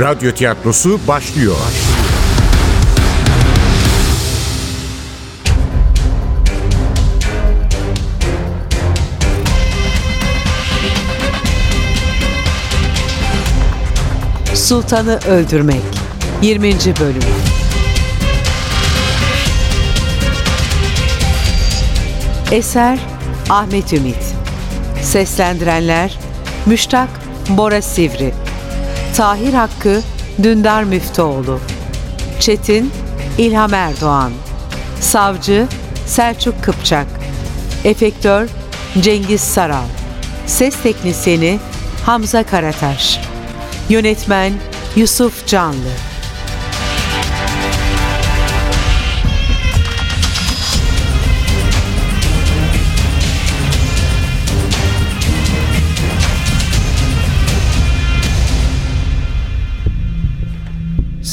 Radyo tiyatrosu başlıyor. Sultanı Öldürmek 20. Bölüm Eser Ahmet Ümit Seslendirenler Müştak Bora Sivri Tahir Hakkı Dündar Müftüoğlu. Çetin İlham Erdoğan. Savcı Selçuk Kıpçak. Efektör Cengiz Saral. Ses Teknisini Hamza Karataş. Yönetmen Yusuf Canlı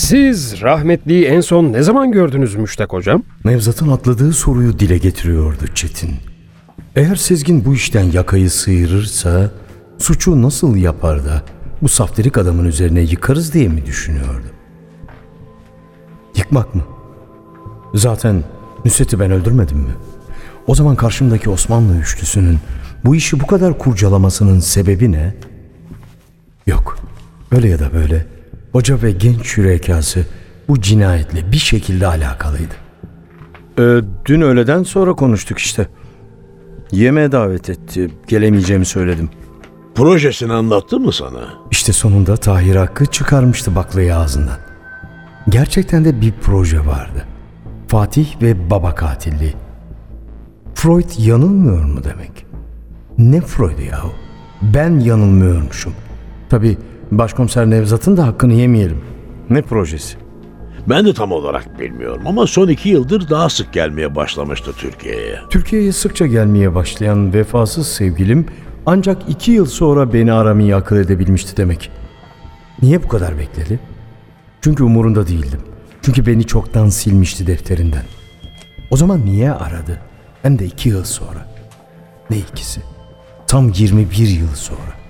Siz rahmetliyi en son ne zaman gördünüz Müştak hocam? Nevzat'ın atladığı soruyu dile getiriyordu Çetin. Eğer Sezgin bu işten yakayı sıyırırsa suçu nasıl yapar da bu saftirik adamın üzerine yıkarız diye mi düşünüyordu? Yıkmak mı? Zaten Nusret'i ben öldürmedim mi? O zaman karşımdaki Osmanlı üçlüsünün bu işi bu kadar kurcalamasının sebebi ne? Yok. Öyle ya da böyle hoca ve genç şürekası bu cinayetle bir şekilde alakalıydı. Ee, dün öğleden sonra konuştuk işte. Yemeğe davet etti. Gelemeyeceğimi söyledim. Projesini anlattı mı sana? İşte sonunda Tahir Hakkı çıkarmıştı baklayı ağzından. Gerçekten de bir proje vardı. Fatih ve baba katilliği. Freud yanılmıyor mu demek? Ne Freud'u yahu? Ben yanılmıyormuşum. Tabii başkomiser Nevzat'ın da hakkını yemeyelim. Ne projesi? Ben de tam olarak bilmiyorum ama son iki yıldır daha sık gelmeye başlamıştı Türkiye'ye. Türkiye'ye sıkça gelmeye başlayan vefasız sevgilim ancak iki yıl sonra beni aramayı akıl edebilmişti demek. Niye bu kadar bekledi? Çünkü umurunda değildim. Çünkü beni çoktan silmişti defterinden. O zaman niye aradı? Hem de iki yıl sonra. Ne ikisi? Tam 21 yıl sonra.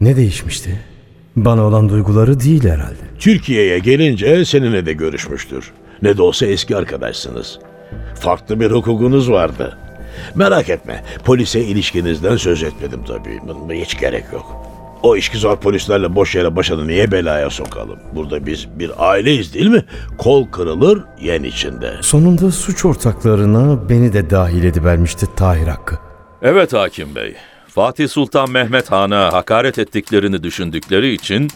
Ne değişmişti? Bana olan duyguları değil herhalde. Türkiye'ye gelince seninle de görüşmüştür. Ne de olsa eski arkadaşsınız. Farklı bir hukukunuz vardı. Merak etme, polise ilişkinizden söz etmedim tabii. Hiç gerek yok. O işgüzar polislerle boş yere başını niye belaya sokalım? Burada biz bir aileyiz değil mi? Kol kırılır, yen içinde. Sonunda suç ortaklarına beni de dahil edivermişti Tahir Hakkı. Evet hakim bey. Fatih Sultan Mehmet Han'a hakaret ettiklerini düşündükleri için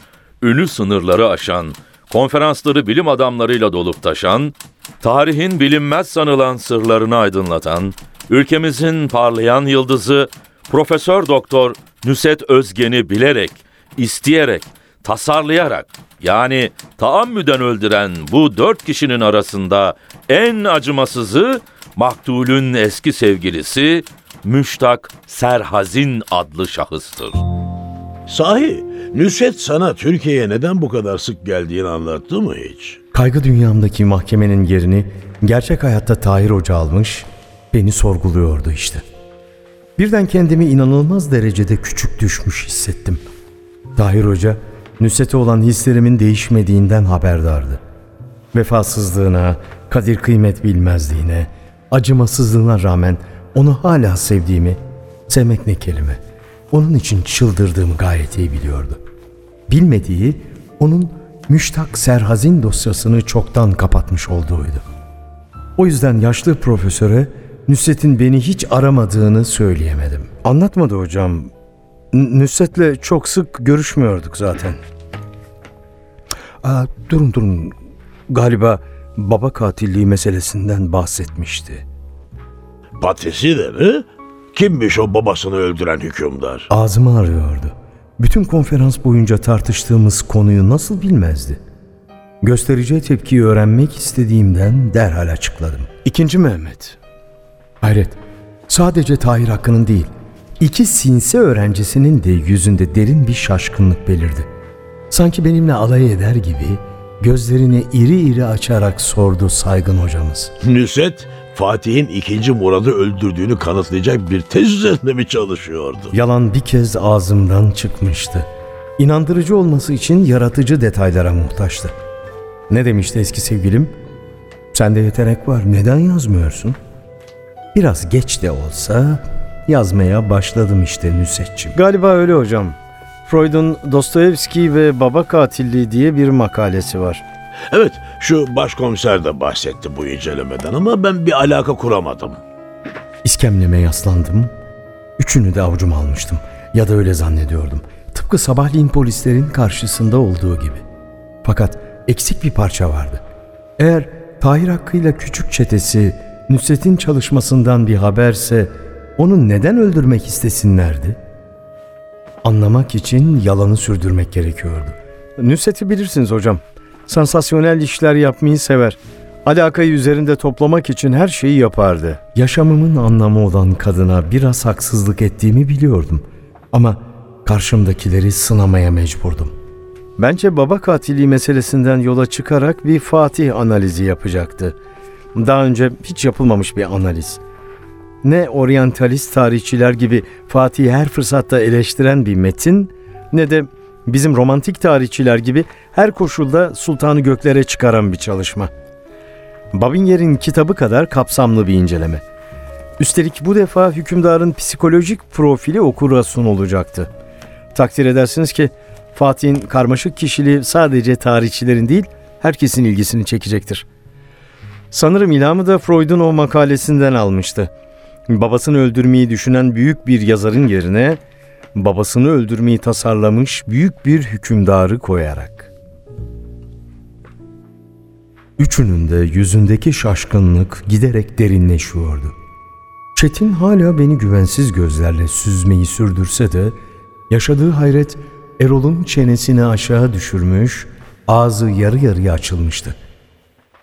ünlü sınırları aşan, konferansları bilim adamlarıyla dolup taşan, tarihin bilinmez sanılan sırlarını aydınlatan, ülkemizin parlayan yıldızı Profesör Doktor Nüset Özgen'i bilerek, isteyerek, tasarlayarak yani taammüden öldüren bu dört kişinin arasında en acımasızı maktulün eski sevgilisi Müştak Serhazin adlı şahıstır. Sahi, Nusret sana Türkiye'ye neden bu kadar sık geldiğini anlattı mı hiç? Kaygı dünyamdaki mahkemenin yerini gerçek hayatta Tahir Hoca almış, beni sorguluyordu işte. Birden kendimi inanılmaz derecede küçük düşmüş hissettim. Tahir Hoca, Nusret'e olan hislerimin değişmediğinden haberdardı. Vefasızlığına, kadir kıymet bilmezliğine, acımasızlığına rağmen onu hala sevdiğimi, sevmek ne kelime, onun için çıldırdığımı gayet iyi biliyordu. Bilmediği onun müştak serhazin dosyasını çoktan kapatmış olduğuydu. O yüzden yaşlı profesöre Nusret'in beni hiç aramadığını söyleyemedim. Anlatmadı hocam. N- çok sık görüşmüyorduk zaten. Aa, durun durun. Galiba baba katilliği meselesinden bahsetmişti. Patisi de mi? Kimmiş o babasını öldüren hükümdar? Ağzımı arıyordu. Bütün konferans boyunca tartıştığımız konuyu nasıl bilmezdi? Göstereceği tepkiyi öğrenmek istediğimden derhal açıkladım. İkinci Mehmet. Hayret, sadece Tahir Hakkı'nın değil, iki sinsi öğrencisinin de yüzünde derin bir şaşkınlık belirdi. Sanki benimle alay eder gibi gözlerini iri iri açarak sordu saygın hocamız. Nusret, Fatih'in ikinci Murad'ı öldürdüğünü kanıtlayacak bir tez üzerinde mi çalışıyordu? Yalan bir kez ağzımdan çıkmıştı. İnandırıcı olması için yaratıcı detaylara muhtaçtı. Ne demişti eski sevgilim? Sende yetenek var, neden yazmıyorsun? Biraz geç de olsa yazmaya başladım işte Nusret'ciğim. Galiba öyle hocam. Freud'un Dostoyevski ve Baba Katilliği diye bir makalesi var. Evet, şu başkomiser de bahsetti bu incelemeden ama ben bir alaka kuramadım. İskemleme yaslandım. Üçünü de avucuma almıştım. Ya da öyle zannediyordum. Tıpkı sabahleyin polislerin karşısında olduğu gibi. Fakat eksik bir parça vardı. Eğer Tahir Hakkı'yla küçük çetesi Nusret'in çalışmasından bir haberse onu neden öldürmek istesinlerdi? Anlamak için yalanı sürdürmek gerekiyordu. Nusret'i bilirsiniz hocam. Sansasyonel işler yapmayı sever. Alakayı üzerinde toplamak için her şeyi yapardı. Yaşamımın anlamı olan kadına biraz haksızlık ettiğimi biliyordum. Ama karşımdakileri sınamaya mecburdum. Bence baba katilliği meselesinden yola çıkarak bir Fatih analizi yapacaktı. Daha önce hiç yapılmamış bir analiz. Ne oryantalist tarihçiler gibi Fatih'i her fırsatta eleştiren bir metin ne de bizim romantik tarihçiler gibi her koşulda sultanı göklere çıkaran bir çalışma. Babinger'in kitabı kadar kapsamlı bir inceleme. Üstelik bu defa hükümdarın psikolojik profili okura sunulacaktı. Takdir edersiniz ki Fatih'in karmaşık kişiliği sadece tarihçilerin değil, herkesin ilgisini çekecektir. Sanırım ilhamı da Freud'un o makalesinden almıştı. Babasını öldürmeyi düşünen büyük bir yazarın yerine babasını öldürmeyi tasarlamış büyük bir hükümdarı koyarak. Üçünün de yüzündeki şaşkınlık giderek derinleşiyordu. Çetin hala beni güvensiz gözlerle süzmeyi sürdürse de yaşadığı hayret Erol'un çenesini aşağı düşürmüş, ağzı yarı yarıya açılmıştı.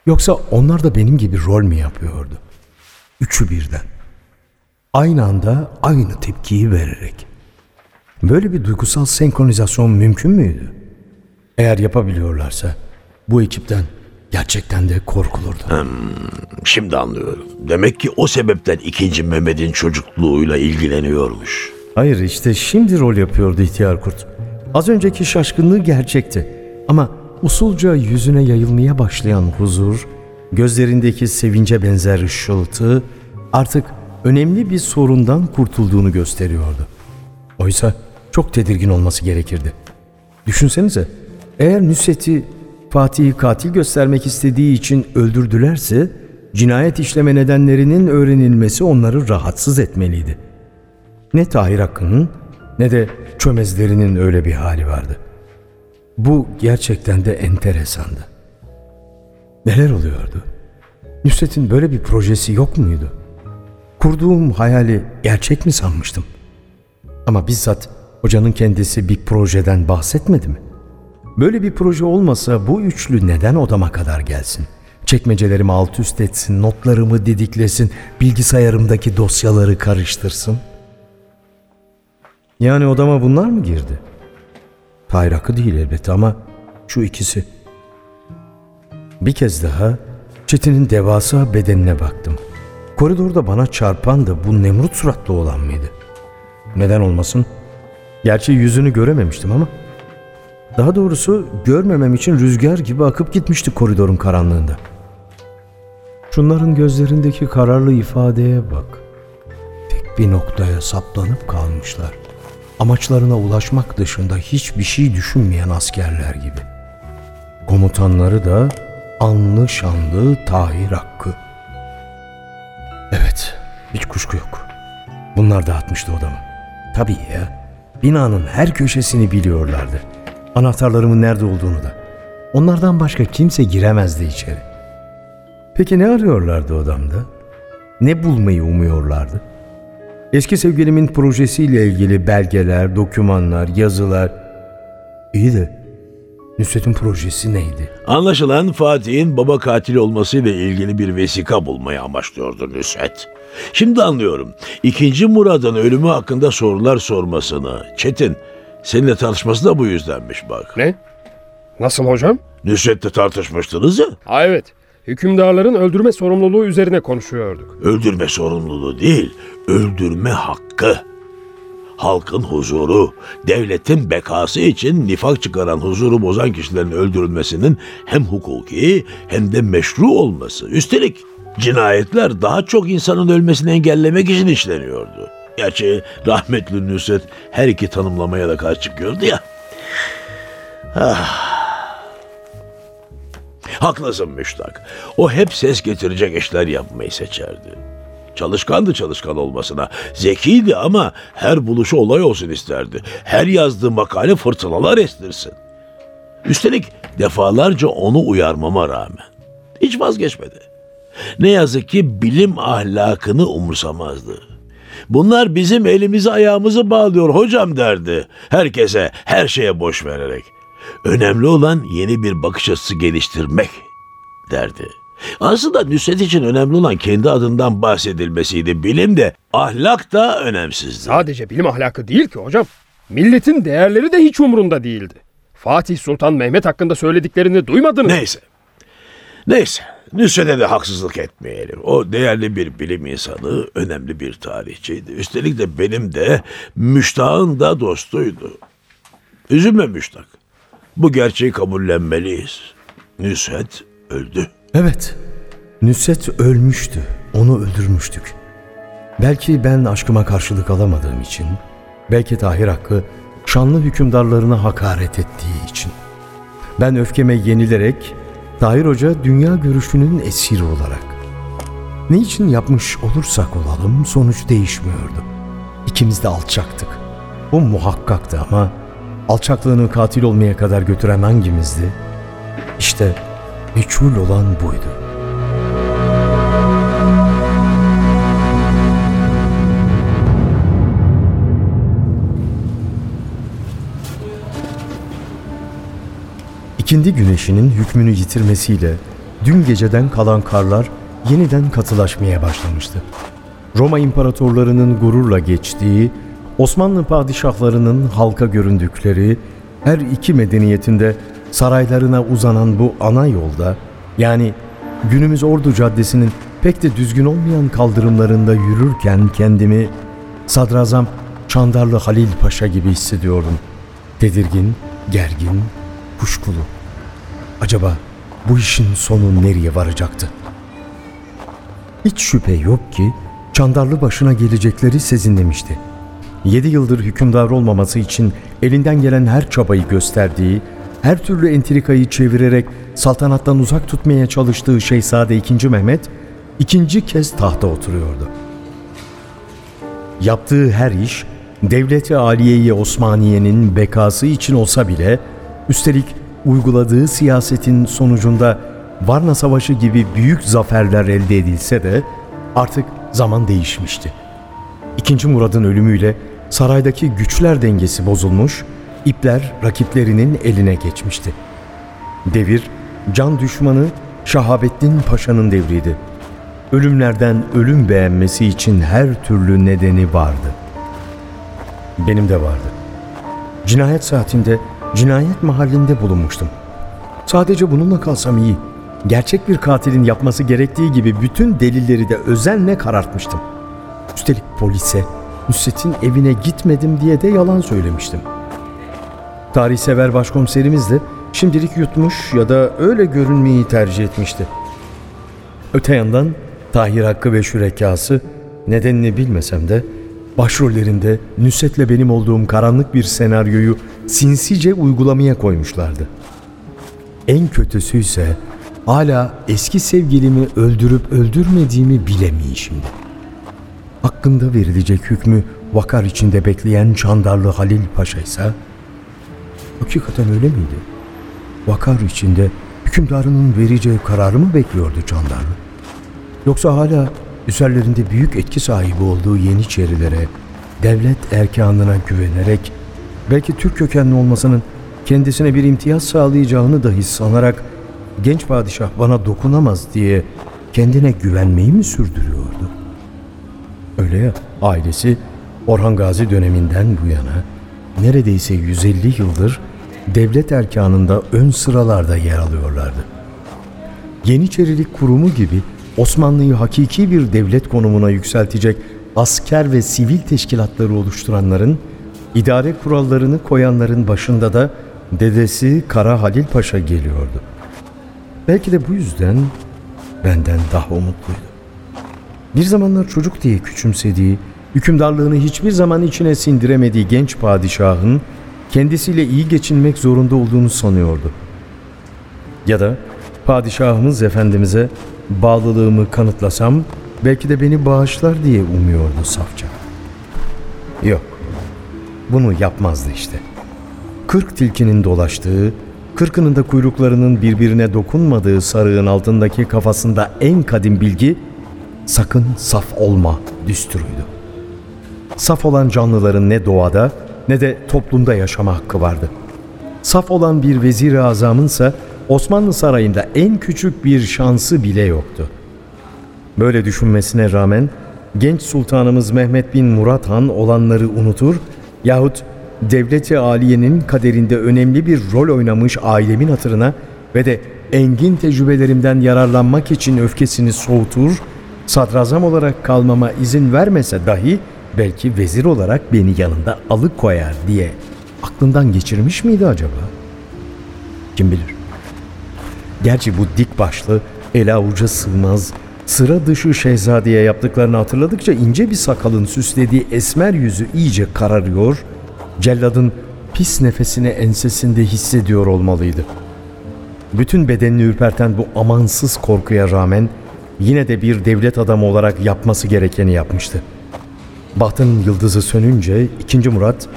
Yoksa onlar da benim gibi rol mü yapıyordu? Üçü birden. Aynı anda aynı tepkiyi vererek. Böyle bir duygusal senkronizasyon mümkün müydü? Eğer yapabiliyorlarsa bu ekipten gerçekten de korkulurdu. Şimdi anlıyorum. Demek ki o sebepten ikinci Mehmet'in çocukluğuyla ilgileniyormuş. Hayır işte şimdi rol yapıyordu ihtiyar kurt. Az önceki şaşkınlığı gerçekti. Ama usulca yüzüne yayılmaya başlayan huzur, gözlerindeki sevince benzer ışıltı artık önemli bir sorundan kurtulduğunu gösteriyordu. Oysa çok tedirgin olması gerekirdi. Düşünsenize, eğer Nusret'i Fatih'i katil göstermek istediği için öldürdülerse, cinayet işleme nedenlerinin öğrenilmesi onları rahatsız etmeliydi. Ne Tahir Hakkı'nın ne de çömezlerinin öyle bir hali vardı. Bu gerçekten de enteresandı. Neler oluyordu? Nusret'in böyle bir projesi yok muydu? Kurduğum hayali gerçek mi sanmıştım? Ama bizzat hocanın kendisi bir projeden bahsetmedi mi? Böyle bir proje olmasa bu üçlü neden odama kadar gelsin? Çekmecelerimi alt üst etsin, notlarımı didiklesin, bilgisayarımdaki dosyaları karıştırsın. Yani odama bunlar mı girdi? Hayır değil elbette ama şu ikisi. Bir kez daha Çetin'in devasa bedenine baktım. Koridorda bana çarpan da bu Nemrut suratlı olan mıydı? Neden olmasın? Gerçi yüzünü görememiştim ama. Daha doğrusu görmemem için rüzgar gibi akıp gitmişti koridorun karanlığında. Şunların gözlerindeki kararlı ifadeye bak. Tek bir noktaya saplanıp kalmışlar. Amaçlarına ulaşmak dışında hiçbir şey düşünmeyen askerler gibi. Komutanları da anlı şanlı Tahir Hakkı. Evet, hiç kuşku yok. Bunlar dağıtmıştı odamı. Tabii ya. Binanın her köşesini biliyorlardı. Anahtarlarımın nerede olduğunu da. Onlardan başka kimse giremezdi içeri. Peki ne arıyorlardı odamda? Ne bulmayı umuyorlardı? Eski sevgilimin projesiyle ilgili belgeler, dokümanlar, yazılar. İyi de Nusret'in projesi neydi? Anlaşılan Fatih'in baba katili olmasıyla ilgili bir vesika bulmayı amaçlıyordu Nusret. Şimdi anlıyorum. İkinci Murad'ın ölümü hakkında sorular sormasını. Çetin, seninle tartışması da bu yüzdenmiş bak. Ne? Nasıl hocam? Nusret'le tartışmıştınız ya. Ha evet. Hükümdarların öldürme sorumluluğu üzerine konuşuyorduk. Öldürme sorumluluğu değil, öldürme hakkı. halkın huzuru, devletin bekası için nifak çıkaran huzuru bozan kişilerin öldürülmesinin hem hukuki hem de meşru olması. Üstelik cinayetler daha çok insanın ölmesini engellemek için işleniyordu. Gerçi rahmetli Nusret her iki tanımlamaya da karşı çıkıyordu ya. Haklısın Müştak. O hep ses getirecek işler yapmayı seçerdi. Çalışkandı çalışkan olmasına. Zekiydi ama her buluşu olay olsun isterdi. Her yazdığı makale fırtınalar estirsin. Üstelik defalarca onu uyarmama rağmen hiç vazgeçmedi. Ne yazık ki bilim ahlakını umursamazdı. Bunlar bizim elimizi ayağımızı bağlıyor hocam derdi. Herkese, her şeye boş vererek. Önemli olan yeni bir bakış açısı geliştirmek derdi. Aslında Nusret için önemli olan kendi adından bahsedilmesiydi. Bilim de ahlak da önemsizdi. Sadece bilim ahlakı değil ki hocam. Milletin değerleri de hiç umurunda değildi. Fatih Sultan Mehmet hakkında söylediklerini duymadınız. Neyse. Neyse. Nusret'e de haksızlık etmeyelim. O değerli bir bilim insanı, önemli bir tarihçiydi. Üstelik de benim de Müştak'ın da dostuydu. Üzülme Müştak. Bu gerçeği kabullenmeliyiz. Nusret öldü. Evet, Nusret ölmüştü. Onu öldürmüştük. Belki ben aşkıma karşılık alamadığım için, belki Tahir Hakkı şanlı hükümdarlarına hakaret ettiği için. Ben öfkeme yenilerek Tahir Hoca dünya görüşünün esiri olarak. Ne için yapmış olursak olalım sonuç değişmiyordu. İkimiz de alçaktık. Bu muhakkaktı ama alçaklığını katil olmaya kadar götüren hangimizdi? İşte meçhul olan buydu. İkindi güneşinin hükmünü yitirmesiyle dün geceden kalan karlar yeniden katılaşmaya başlamıştı. Roma imparatorlarının gururla geçtiği, Osmanlı padişahlarının halka göründükleri, her iki medeniyetinde saraylarına uzanan bu ana yolda, yani günümüz Ordu Caddesi'nin pek de düzgün olmayan kaldırımlarında yürürken kendimi Sadrazam Çandarlı Halil Paşa gibi hissediyordum. Tedirgin, gergin, kuşkulu. Acaba bu işin sonu nereye varacaktı? Hiç şüphe yok ki Çandarlı başına gelecekleri sezinlemişti. Yedi yıldır hükümdar olmaması için elinden gelen her çabayı gösterdiği, her türlü entrikayı çevirerek saltanattan uzak tutmaya çalıştığı Şehzade II. Mehmet ikinci kez tahta oturuyordu. Yaptığı her iş Devleti Aliye-i Osmaniye'nin bekası için olsa bile üstelik uyguladığı siyasetin sonucunda Varna Savaşı gibi büyük zaferler elde edilse de artık zaman değişmişti. İkinci Murad'ın ölümüyle saraydaki güçler dengesi bozulmuş, ipler rakiplerinin eline geçmişti. Devir, can düşmanı Şahabettin Paşa'nın devriydi. Ölümlerden ölüm beğenmesi için her türlü nedeni vardı. Benim de vardı. Cinayet saatinde cinayet mahallinde bulunmuştum. Sadece bununla kalsam iyi. Gerçek bir katilin yapması gerektiği gibi bütün delilleri de özenle karartmıştım. Üstelik polise Nusret'in evine gitmedim diye de yalan söylemiştim. Tarihsever başkomiserimiz de şimdilik yutmuş ya da öyle görünmeyi tercih etmişti. Öte yandan Tahir Hakkı ve şürekası nedenini bilmesem de başrollerinde Nusret'le benim olduğum karanlık bir senaryoyu sinsice uygulamaya koymuşlardı. En kötüsü ise hala eski sevgilimi öldürüp öldürmediğimi bilemeyişimdi. Hakkında verilecek hükmü vakar içinde bekleyen Çandarlı Halil Paşa ise hakikaten öyle miydi? Vakar içinde hükümdarının vereceği kararı mı bekliyordu Çandarlı? Yoksa hala üzerlerinde büyük etki sahibi olduğu Yeniçerilere, devlet erkanına güvenerek, belki Türk kökenli olmasının kendisine bir imtiyaz sağlayacağını dahi sanarak genç padişah bana dokunamaz diye kendine güvenmeyi mi sürdürüyordu? Öyle ya, ailesi Orhan Gazi döneminden bu yana neredeyse 150 yıldır devlet erkanında ön sıralarda yer alıyorlardı. Yeniçerilik kurumu gibi Osmanlı'yı hakiki bir devlet konumuna yükseltecek asker ve sivil teşkilatları oluşturanların, idare kurallarını koyanların başında da dedesi Kara Halil Paşa geliyordu. Belki de bu yüzden benden daha umutluydu. Bir zamanlar çocuk diye küçümsediği, hükümdarlığını hiçbir zaman içine sindiremediği genç padişahın kendisiyle iyi geçinmek zorunda olduğunu sanıyordu. Ya da padişahımız efendimize bağlılığımı kanıtlasam belki de beni bağışlar diye umuyordu safça. Yok, bunu yapmazdı işte. Kırk tilkinin dolaştığı, kırkının da kuyruklarının birbirine dokunmadığı sarığın altındaki kafasında en kadim bilgi sakın saf olma düsturuydu. Saf olan canlıların ne doğada ne de toplumda yaşama hakkı vardı. Saf olan bir vezir-i azamınsa Osmanlı sarayında en küçük bir şansı bile yoktu. Böyle düşünmesine rağmen genç sultanımız Mehmet bin Murat Han olanları unutur yahut devleti aliyenin kaderinde önemli bir rol oynamış ailemin hatırına ve de engin tecrübelerimden yararlanmak için öfkesini soğutur, sadrazam olarak kalmama izin vermese dahi belki vezir olarak beni yanında alıkoyar diye aklından geçirmiş miydi acaba? Kim bilir? Gerçi bu dik başlı, ele avuca sığmaz, sıra dışı şehzadeye yaptıklarını hatırladıkça ince bir sakalın süslediği esmer yüzü iyice kararıyor, celladın pis nefesini ensesinde hissediyor olmalıydı. Bütün bedenini ürperten bu amansız korkuya rağmen yine de bir devlet adamı olarak yapması gerekeni yapmıştı. Bahtının yıldızı sönünce 2. Murat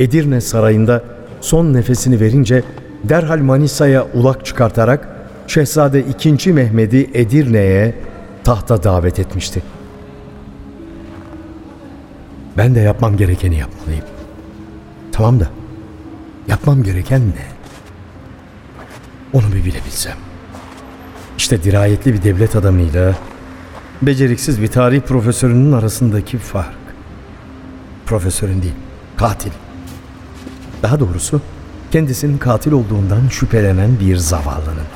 Edirne sarayında son nefesini verince derhal Manisa'ya ulak çıkartarak Şehzade 2. Mehmet'i Edirne'ye tahta davet etmişti. Ben de yapmam gerekeni yapmalıyım. Tamam da yapmam gereken ne? Onu bir bilebilsem. İşte dirayetli bir devlet adamıyla beceriksiz bir tarih profesörünün arasındaki fark. Profesörün değil, katil. Daha doğrusu kendisinin katil olduğundan şüphelenen bir zavallının.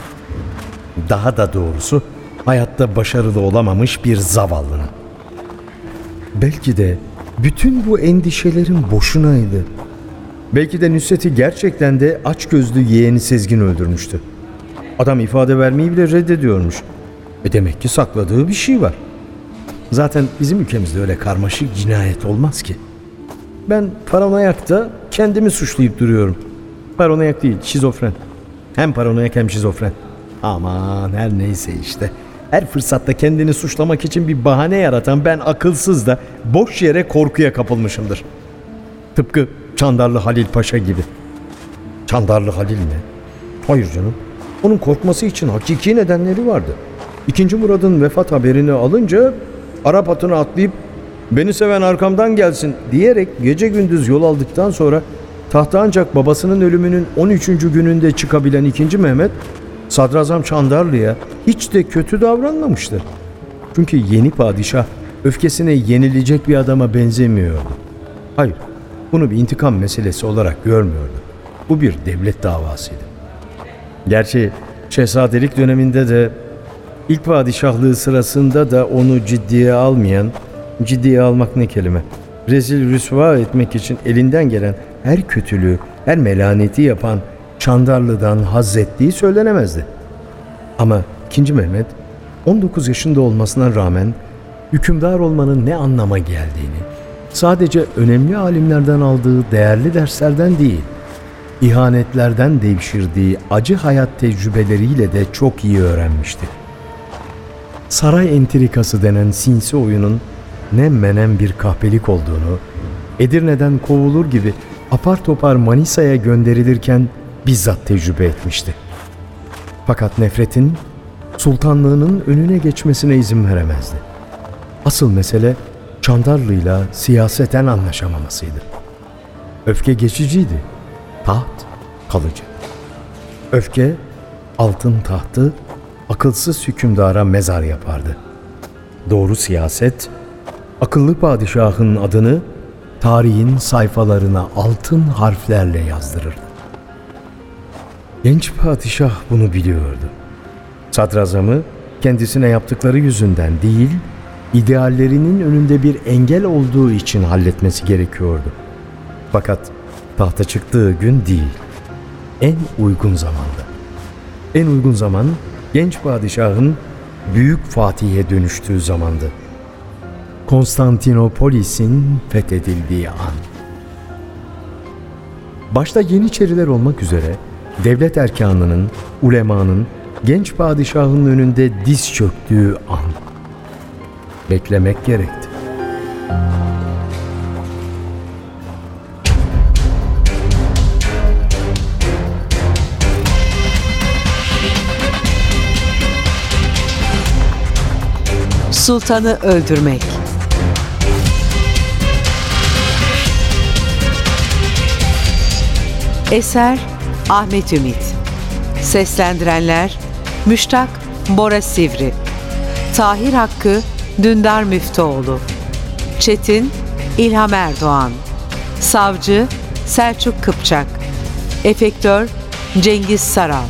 Daha da doğrusu hayatta başarılı olamamış bir zavallının. Belki de bütün bu endişelerin boşunaydı. Belki de Nusret'i gerçekten de açgözlü yeğeni Sezgin öldürmüştü. Adam ifade vermeyi bile reddediyormuş. E demek ki sakladığı bir şey var. Zaten bizim ülkemizde öyle karmaşık cinayet olmaz ki. Ben paranoyakta kendimi suçlayıp duruyorum. Paranoyak değil, şizofren. Hem paranoyak hem şizofren. Aman her neyse işte. Her fırsatta kendini suçlamak için bir bahane yaratan ben akılsız da boş yere korkuya kapılmışımdır. Tıpkı Çandarlı Halil Paşa gibi. Çandarlı Halil mi? Hayır canım. Onun korkması için hakiki nedenleri vardı. İkinci Murad'ın vefat haberini alınca Arap atına atlayıp beni seven arkamdan gelsin diyerek gece gündüz yol aldıktan sonra tahta ancak babasının ölümünün 13. gününde çıkabilen 2. Mehmet Sadrazam Çandarlı'ya hiç de kötü davranmamıştı. Çünkü yeni padişah öfkesine yenilecek bir adama benzemiyordu. Hayır, bunu bir intikam meselesi olarak görmüyordu. Bu bir devlet davasıydı. Gerçi şehzadelik döneminde de ilk padişahlığı sırasında da onu ciddiye almayan, ciddiye almak ne kelime, rezil rüsva etmek için elinden gelen her kötülüğü, her melaneti yapan Çandarlı'dan haz ettiği söylenemezdi. Ama 2. Mehmet 19 yaşında olmasına rağmen hükümdar olmanın ne anlama geldiğini, sadece önemli alimlerden aldığı değerli derslerden değil, ihanetlerden devşirdiği acı hayat tecrübeleriyle de çok iyi öğrenmişti. Saray entrikası denen sinsi oyunun ne menem bir kahpelik olduğunu, Edirne'den kovulur gibi apar topar Manisa'ya gönderilirken bizzat tecrübe etmişti. Fakat nefretin sultanlığının önüne geçmesine izin veremezdi. Asıl mesele Çandarlı'yla siyaseten anlaşamamasıydı. Öfke geçiciydi, taht kalıcı. Öfke altın tahtı akılsız hükümdara mezar yapardı. Doğru siyaset akıllı padişahın adını tarihin sayfalarına altın harflerle yazdırırdı. Genç padişah bunu biliyordu. Sadrazamı kendisine yaptıkları yüzünden değil, ideallerinin önünde bir engel olduğu için halletmesi gerekiyordu. Fakat tahta çıktığı gün değil, en uygun zamanda. En uygun zaman genç padişahın büyük Fatih'e dönüştüğü zamandı. Konstantinopolis'in fethedildiği an. Başta Yeniçeriler olmak üzere devlet erkanının, ulemanın, genç padişahın önünde diz çöktüğü an. Beklemek gerekti. Sultanı öldürmek. Eser Ahmet Ümit Seslendirenler Müştak Bora Sivri. Tahir Hakkı Dündar Müftüoğlu. Çetin İlham Erdoğan. Savcı Selçuk Kıpçak. Efektör Cengiz Saral.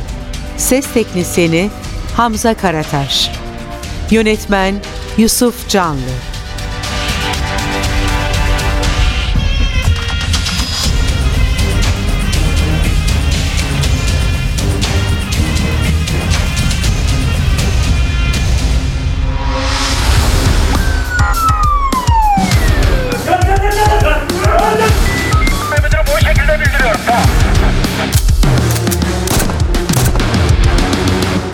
Ses Teknisini Hamza Karataş. Yönetmen Yusuf Canlı